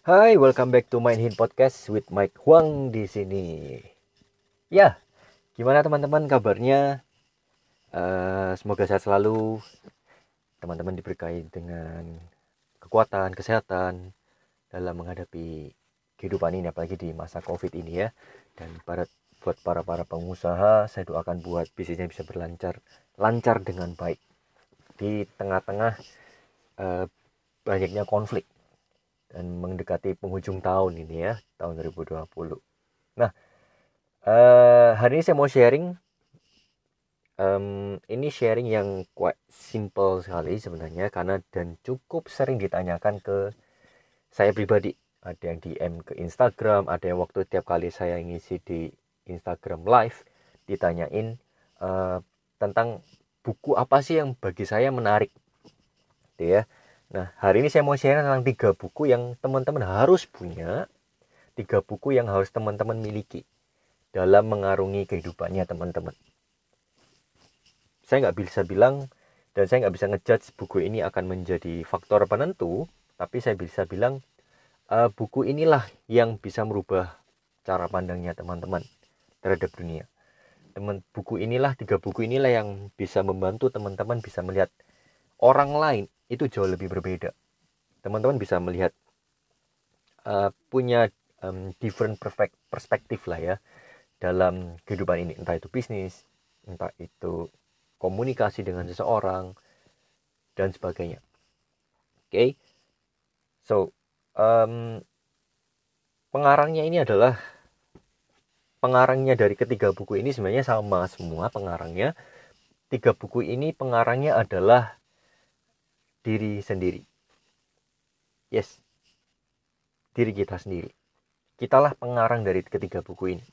Hai, welcome back to Main Hin Podcast with Mike Huang di sini. Ya, gimana teman-teman kabarnya? Uh, semoga sehat selalu. Teman-teman diberkahi dengan kekuatan, kesehatan dalam menghadapi kehidupan ini, apalagi di masa COVID ini ya. Dan para buat para para pengusaha, saya doakan buat bisnisnya bisa berlancar, lancar dengan baik di tengah-tengah uh, banyaknya konflik dan mendekati penghujung tahun ini ya tahun 2020 nah uh, hari ini saya mau sharing um, ini sharing yang quite simple sekali sebenarnya karena dan cukup sering ditanyakan ke saya pribadi. Ada yang DM ke Instagram ada yang waktu tiap kali saya ngisi di Instagram live ditanyain uh, tentang buku apa sih yang bagi saya menarik gitu ya Nah, hari ini saya mau share tentang tiga buku yang teman-teman harus punya, tiga buku yang harus teman-teman miliki dalam mengarungi kehidupannya teman-teman. Saya nggak bisa bilang dan saya nggak bisa ngejudge buku ini akan menjadi faktor penentu, tapi saya bisa bilang uh, buku inilah yang bisa merubah cara pandangnya teman-teman terhadap dunia. Teman buku inilah tiga buku inilah yang bisa membantu teman-teman bisa melihat orang lain itu jauh lebih berbeda. Teman-teman bisa melihat uh, punya um, different perspektif lah ya dalam kehidupan ini, entah itu bisnis, entah itu komunikasi dengan seseorang dan sebagainya. Oke, okay? so um, pengarangnya ini adalah pengarangnya dari ketiga buku ini sebenarnya sama semua pengarangnya. Tiga buku ini pengarangnya adalah diri sendiri. Yes, diri kita sendiri. Kitalah pengarang dari ketiga buku ini.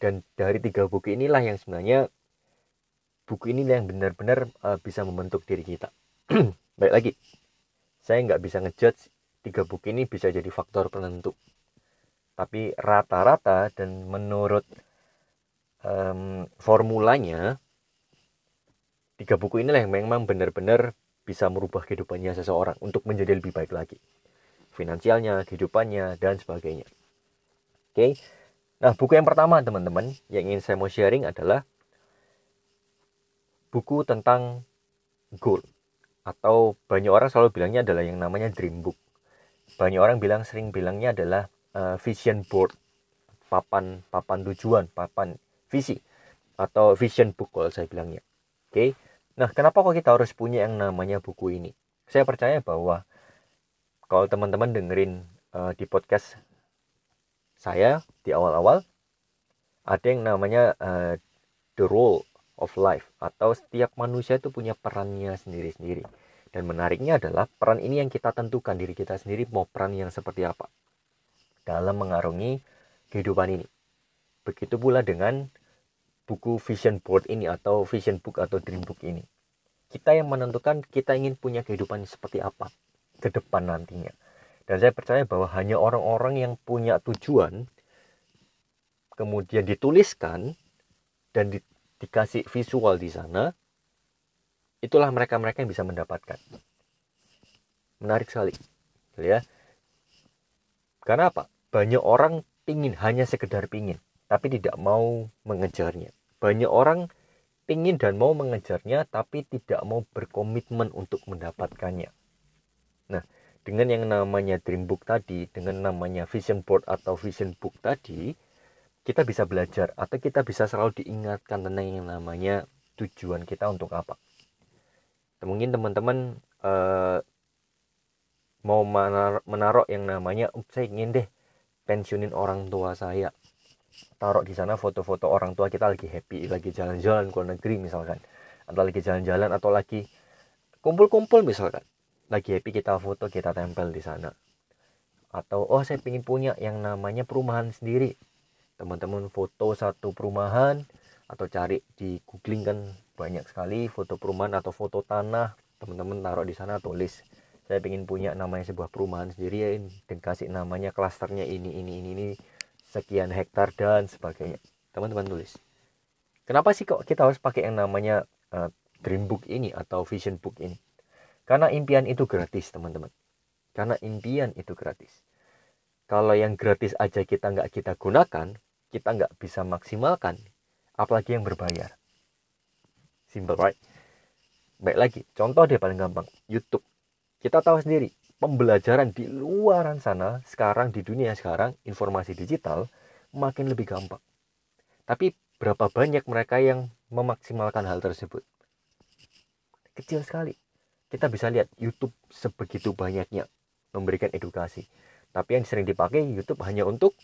Dan dari tiga buku inilah yang sebenarnya buku ini yang benar-benar uh, bisa membentuk diri kita. Baik lagi, saya nggak bisa ngejudge tiga buku ini bisa jadi faktor penentu. Tapi rata-rata dan menurut um, formulanya, tiga buku inilah yang memang benar-benar bisa merubah kehidupannya seseorang untuk menjadi lebih baik lagi. Finansialnya, kehidupannya, dan sebagainya. Oke. Nah, buku yang pertama teman-teman yang ingin saya mau sharing adalah buku tentang goal atau banyak orang selalu bilangnya adalah yang namanya dream book. Banyak orang bilang sering bilangnya adalah uh, vision board, papan papan tujuan, papan visi atau vision book kalau saya bilangnya. Oke. Okay? Nah, kenapa kok kita harus punya yang namanya buku ini? Saya percaya bahwa kalau teman-teman dengerin uh, di podcast saya di awal-awal ada yang namanya uh, the role of life atau setiap manusia itu punya perannya sendiri-sendiri. Dan menariknya adalah peran ini yang kita tentukan diri kita sendiri mau peran yang seperti apa dalam mengarungi kehidupan ini. Begitu pula dengan buku vision board ini atau vision book atau dream book ini. Kita yang menentukan kita ingin punya kehidupan seperti apa ke depan nantinya. Dan saya percaya bahwa hanya orang-orang yang punya tujuan kemudian dituliskan dan di, dikasih visual di sana itulah mereka-mereka yang bisa mendapatkan. Menarik sekali. Ya. Karena apa? Banyak orang pingin hanya sekedar pingin tapi tidak mau mengejarnya banyak orang ingin dan mau mengejarnya tapi tidak mau berkomitmen untuk mendapatkannya. Nah, dengan yang namanya dream book tadi, dengan namanya vision board atau vision book tadi, kita bisa belajar atau kita bisa selalu diingatkan tentang yang namanya tujuan kita untuk apa. Mungkin teman-teman uh, mau menaruh yang namanya, saya ingin deh pensiunin orang tua saya taruh di sana foto-foto orang tua kita lagi happy lagi jalan-jalan ke luar negeri misalkan. Atau lagi jalan-jalan atau lagi kumpul-kumpul misalkan. Lagi happy kita foto kita tempel di sana. Atau oh saya ingin punya yang namanya perumahan sendiri. Teman-teman foto satu perumahan atau cari di googling kan banyak sekali foto perumahan atau foto tanah. Teman-teman taruh di sana tulis saya ingin punya namanya sebuah perumahan sendiri ya dan kasih namanya klasternya ini ini ini ini sekian hektar dan sebagainya. Teman-teman tulis. Kenapa sih kok kita harus pakai yang namanya uh, dream book ini atau vision book ini? Karena impian itu gratis teman-teman. Karena impian itu gratis. Kalau yang gratis aja kita nggak kita gunakan kita nggak bisa maksimalkan apalagi yang berbayar. Simple right? Baik lagi. Contoh dia paling gampang. YouTube. Kita tahu sendiri pembelajaran di luaran sana sekarang di dunia sekarang informasi digital makin lebih gampang. Tapi berapa banyak mereka yang memaksimalkan hal tersebut? Kecil sekali. Kita bisa lihat YouTube sebegitu banyaknya memberikan edukasi. Tapi yang sering dipakai YouTube hanya untuk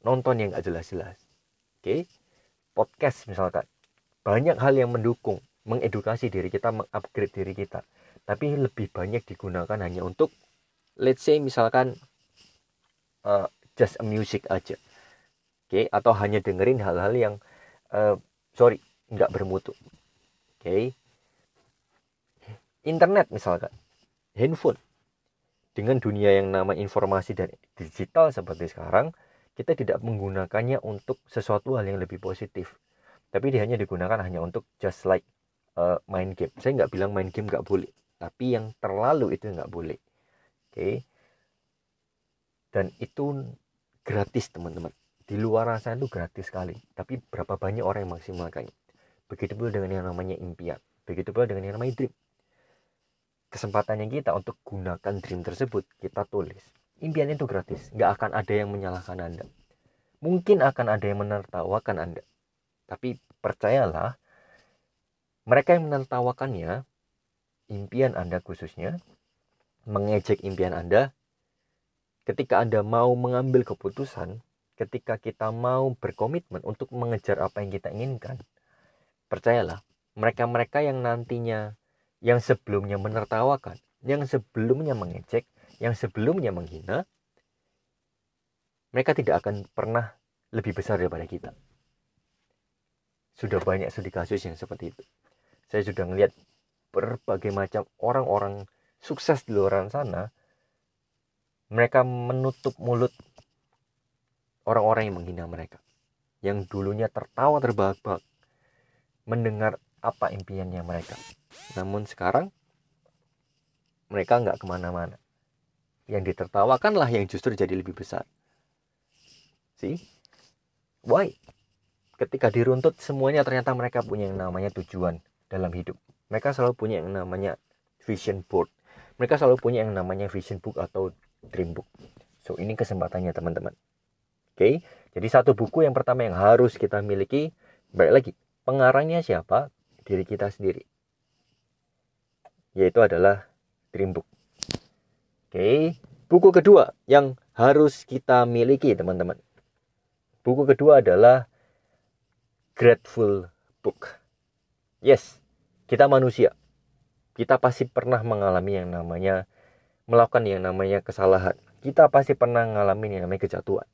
nonton yang gak jelas-jelas. Oke? Podcast misalkan. Banyak hal yang mendukung mengedukasi diri kita mengupgrade diri kita tapi lebih banyak digunakan hanya untuk let's say misalkan uh, just a music aja oke okay? atau hanya dengerin hal-hal yang uh, sorry nggak bermutu oke okay? internet misalkan handphone dengan dunia yang nama informasi dan digital seperti sekarang, kita tidak menggunakannya untuk sesuatu hal yang lebih positif. Tapi dia hanya digunakan hanya untuk just like uh, main game. Saya nggak bilang main game nggak boleh, tapi yang terlalu itu nggak boleh. Oke. Dan itu gratis teman-teman. Di luar sana itu gratis sekali. Tapi berapa banyak orang yang maksimalkannya. Begitu pula dengan yang namanya impian. Begitu pula dengan yang namanya dream kesempatannya kita untuk gunakan dream tersebut kita tulis impian itu gratis nggak akan ada yang menyalahkan anda mungkin akan ada yang menertawakan anda tapi percayalah mereka yang menertawakannya impian anda khususnya mengejek impian anda ketika anda mau mengambil keputusan ketika kita mau berkomitmen untuk mengejar apa yang kita inginkan percayalah mereka-mereka yang nantinya yang sebelumnya menertawakan, yang sebelumnya mengecek, yang sebelumnya menghina, mereka tidak akan pernah lebih besar daripada kita. Sudah banyak studi kasus yang seperti itu. Saya sudah melihat berbagai macam orang-orang sukses di luar sana, mereka menutup mulut orang-orang yang menghina mereka. Yang dulunya tertawa terbahak-bahak mendengar apa impiannya mereka. Namun sekarang mereka nggak ke mana-mana. Yang ditertawakanlah yang justru jadi lebih besar. See? Why? Ketika diruntut semuanya ternyata mereka punya yang namanya tujuan dalam hidup. Mereka selalu punya yang namanya vision board. Mereka selalu punya yang namanya vision book atau dream book. So ini kesempatannya teman-teman. Oke, okay? jadi satu buku yang pertama yang harus kita miliki, balik lagi, pengarangnya siapa? Diri kita sendiri yaitu adalah Dream Book. Oke, buku kedua yang harus kita miliki teman-teman. Buku kedua adalah Grateful Book. Yes, kita manusia. Kita pasti pernah mengalami yang namanya melakukan yang namanya kesalahan. Kita pasti pernah mengalami yang namanya kejatuhan.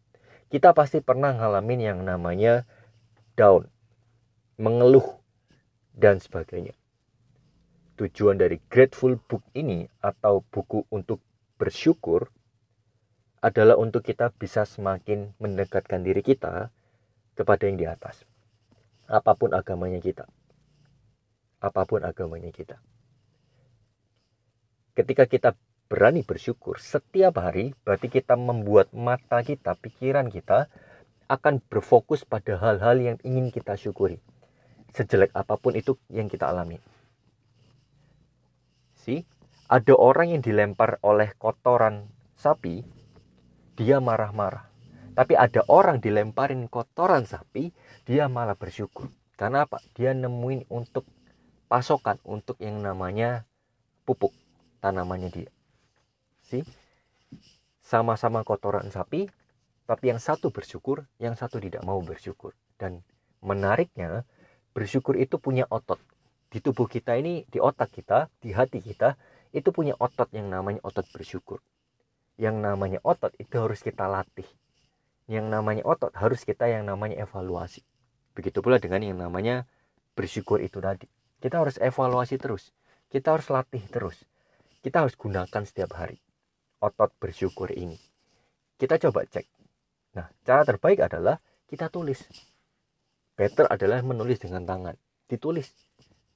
Kita pasti pernah mengalami yang namanya down, mengeluh, dan sebagainya tujuan dari Grateful Book ini atau buku untuk bersyukur adalah untuk kita bisa semakin mendekatkan diri kita kepada yang di atas. Apa pun agamanya kita. Apa pun agamanya kita. Ketika kita berani bersyukur setiap hari, berarti kita membuat mata kita, pikiran kita akan berfokus pada hal-hal yang ingin kita syukuri. Sejelek apa pun itu yang kita alami sih ada orang yang dilempar oleh kotoran sapi, dia marah-marah. Tapi ada orang dilemparin kotoran sapi, dia malah bersyukur. Karena apa? Dia nemuin untuk pasokan untuk yang namanya pupuk tanamannya dia. Sih? Sama-sama kotoran sapi, tapi yang satu bersyukur, yang satu tidak mau bersyukur. Dan menariknya, bersyukur itu punya otot di tubuh kita ini, di otak kita, di hati kita, itu punya otot yang namanya otot bersyukur. Yang namanya otot itu harus kita latih. Yang namanya otot harus kita yang namanya evaluasi. Begitu pula dengan yang namanya bersyukur itu tadi. Kita harus evaluasi terus. Kita harus latih terus. Kita harus gunakan setiap hari otot bersyukur ini. Kita coba cek. Nah, cara terbaik adalah kita tulis. Better adalah menulis dengan tangan. Ditulis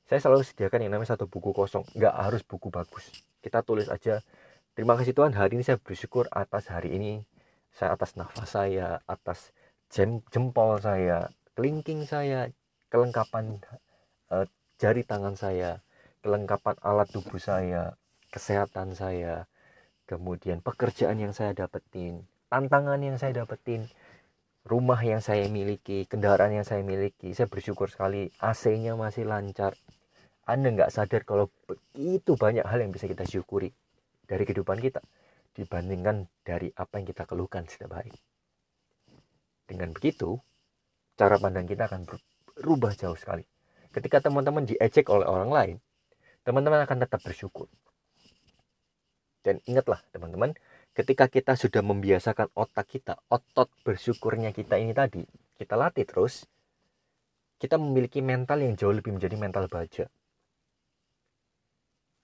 saya selalu sediakan yang namanya satu buku kosong nggak harus buku bagus kita tulis aja terima kasih Tuhan hari ini saya bersyukur atas hari ini saya atas nafas saya atas jem, jempol saya kelingking saya kelengkapan jari tangan saya kelengkapan alat tubuh saya kesehatan saya kemudian pekerjaan yang saya dapetin tantangan yang saya dapetin rumah yang saya miliki kendaraan yang saya miliki saya bersyukur sekali AC-nya masih lancar anda nggak sadar kalau begitu banyak hal yang bisa kita syukuri dari kehidupan kita dibandingkan dari apa yang kita keluhkan setiap hari. Dengan begitu, cara pandang kita akan berubah jauh sekali. Ketika teman-teman diejek oleh orang lain, teman-teman akan tetap bersyukur. Dan ingatlah teman-teman, ketika kita sudah membiasakan otak kita, otot bersyukurnya kita ini tadi, kita latih terus, kita memiliki mental yang jauh lebih menjadi mental baja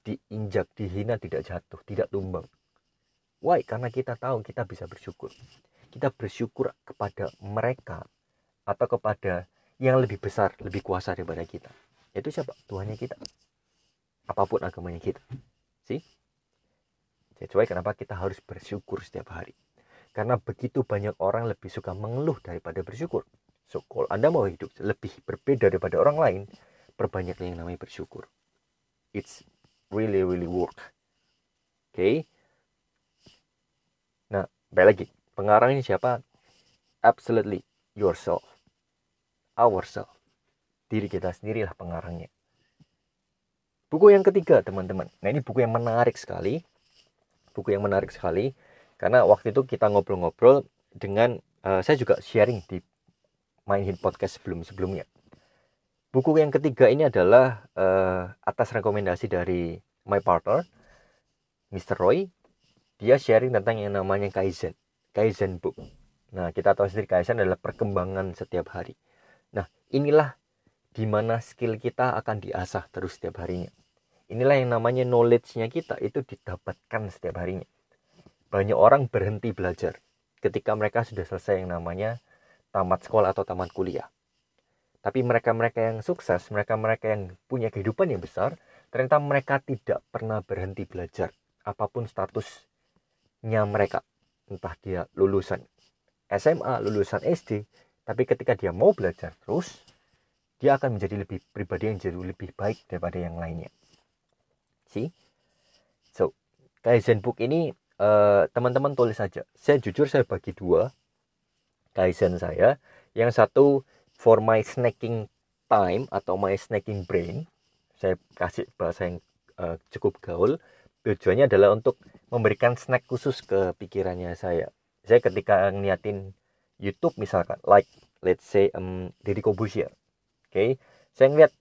diinjak, dihina, tidak jatuh, tidak tumbang. Why? Karena kita tahu kita bisa bersyukur. Kita bersyukur kepada mereka atau kepada yang lebih besar, lebih kuasa daripada kita. Itu siapa? Tuhannya kita. Apa pun agamanya kita. sih? Jadi why kenapa kita harus bersyukur setiap hari. Karena begitu banyak orang lebih suka mengeluh daripada bersyukur. So, kalau Anda mau hidup lebih berbeda daripada orang lain, perbanyaklah yang namanya bersyukur. It's really really work oke okay? nah balik lagi pengarang ini siapa absolutely yourself ourself diri kita sendirilah pengarangnya buku yang ketiga teman-teman nah ini buku yang menarik sekali buku yang menarik sekali karena waktu itu kita ngobrol-ngobrol dengan uh, saya juga sharing di main hit podcast sebelum sebelumnya Buku yang ketiga ini adalah uh, atas rekomendasi dari my partner, Mr. Roy. Dia sharing tentang yang namanya Kaizen, Kaizen Book. Nah, kita tahu sendiri Kaizen adalah perkembangan setiap hari. Nah, inilah di mana skill kita akan diasah terus setiap harinya. Inilah yang namanya knowledge-nya kita itu didapatkan setiap harinya. Banyak orang berhenti belajar ketika mereka sudah selesai yang namanya tamat sekolah atau tamat kuliah tapi mereka-mereka yang sukses, mereka-mereka yang punya kehidupan yang besar, ternyata mereka tidak pernah berhenti belajar. Apa pun statusnya mereka. Entah dia lulusan SMA, lulusan SD, tapi ketika dia mau belajar terus, dia akan menjadi lebih pribadi yang jauh lebih baik daripada yang lainnya. See? So, Kaizen Book ini eh, teman-teman uh, tulis saja. Saya jujur saya bagi dua Kaizen saya. Yang satu for my snacking time atau my snacking brain saya kasih bahasa yang uh, cukup gaul tujuannya adalah untuk memberikan snack khusus ke pikirannya saya saya ketika ngeliatin YouTube misalkan like let's say um, Deddy Kobusier oke okay? saya ngeliat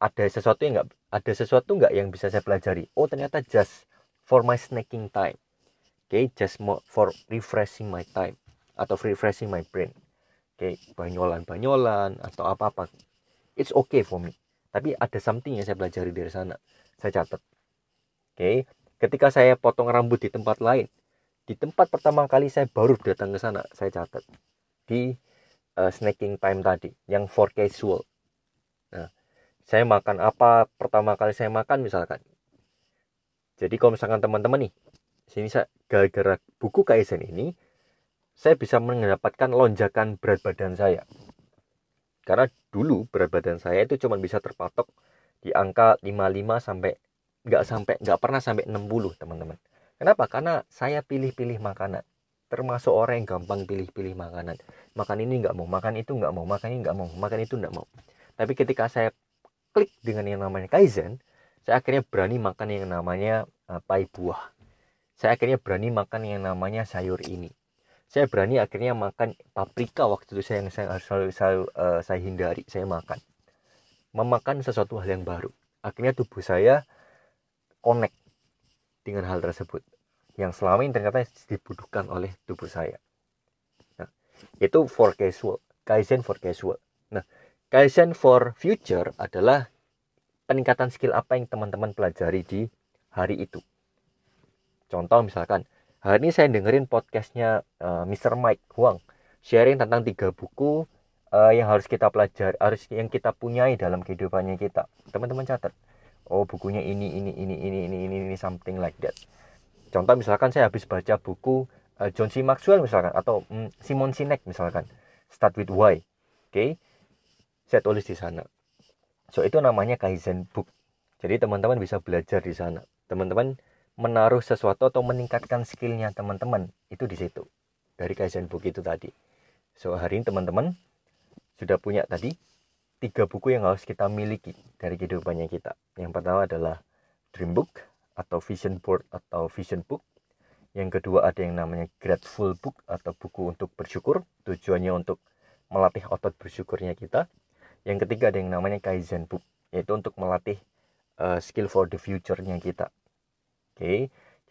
ada sesuatu yang nggak ada sesuatu nggak yang bisa saya pelajari oh ternyata just for my snacking time oke okay? just for refreshing my time atau refreshing my brain kayak banyolan-banyolan atau apa-apa it's okay for me tapi ada something yang saya pelajari dari sana saya catat oke okay. ketika saya potong rambut di tempat lain di tempat pertama kali saya baru datang ke sana saya catat di uh, snacking time tadi yang for casual nah saya makan apa pertama kali saya makan misalkan jadi kalau misalkan teman-teman nih sini saya gara-gara buku Kaizen ini saya bisa mendapatkan lonjakan berat badan saya. Karena dulu berat badan saya itu cuma bisa terpatok di angka 55 sampai nggak sampai nggak pernah sampai 60 teman-teman. Kenapa? Karena saya pilih-pilih makanan. Termasuk orang yang gampang pilih-pilih makanan. Makan ini nggak mau, makan itu nggak mau, makan ini nggak mau, makan itu nggak mau. Tapi ketika saya klik dengan yang namanya Kaizen, saya akhirnya berani makan yang namanya uh, pai buah. Saya akhirnya berani makan yang namanya sayur ini saya berani akhirnya makan paprika waktu itu saya yang saya selalu, selalu uh, saya hindari saya makan memakan sesuatu hal yang baru akhirnya tubuh saya connect dengan hal tersebut yang selama ini ternyata dibutuhkan oleh tubuh saya nah itu for casual kaizen for casual nah kaizen for future adalah peningkatan skill apa yang teman-teman pelajari di hari itu contoh misalkan Hari ini saya dengerin podcastnya uh, eh, Mr. Mike Huang sharing tentang tiga buku uh, yang harus kita pelajari, harus yang kita punyai dalam kehidupannya kita. Teman-teman catat. Oh bukunya ini ini ini ini ini ini ini something like that. Contoh misalkan saya habis baca buku uh, John C. Maxwell misalkan atau um, Simon Sinek misalkan Start with Why oke okay? saya tulis di sana so itu namanya Kaizen book jadi teman-teman bisa belajar di sana teman-teman menaruh sesuatu atau meningkatkan skillnya teman-teman itu di situ dari Kaizen book itu tadi so hari ini teman-teman sudah punya tadi tiga buku yang harus kita miliki dari kehidupannya kita. Yang pertama adalah Dream Book atau Vision Board atau Vision Book. Yang kedua ada yang namanya Grateful Book atau buku untuk bersyukur. Tujuannya untuk melatih otot bersyukurnya kita. Yang ketiga ada yang namanya Kaizen Book, yaitu untuk melatih uh, skill for the future-nya kita. Oke, okay?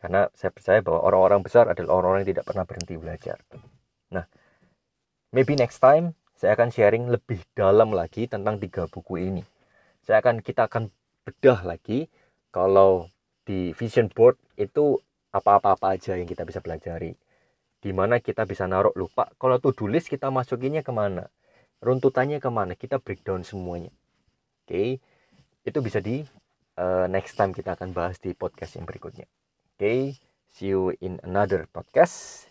karena saya percaya bahwa orang-orang besar adalah orang-orang yang tidak pernah berhenti belajar. Nah, maybe next time saya akan sharing lebih dalam lagi tentang tiga buku ini. Saya akan kita akan bedah lagi kalau di vision board itu apa-apa aja yang kita bisa pelajari. Di mana kita bisa naruh lupa. Kalau do list kita masukinnya ke mana? Runtutannya ke mana? Kita breakdown semuanya. Oke, okay? itu bisa di uh, next time kita akan bahas di podcast yang berikutnya. Oke, okay? see you in another podcast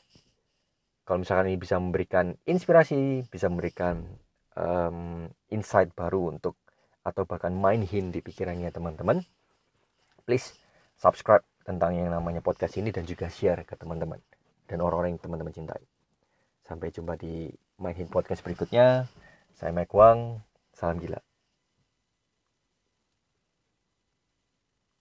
kalau misalkan ini bisa memberikan inspirasi bisa memberikan um, insight baru untuk atau bahkan main hint di pikirannya teman-teman please subscribe tentang yang namanya podcast ini dan juga share ke teman-teman dan orang-orang yang teman-teman cintai. Sampai jumpa di main hint podcast berikutnya. Saya Mike Wang. Salam gila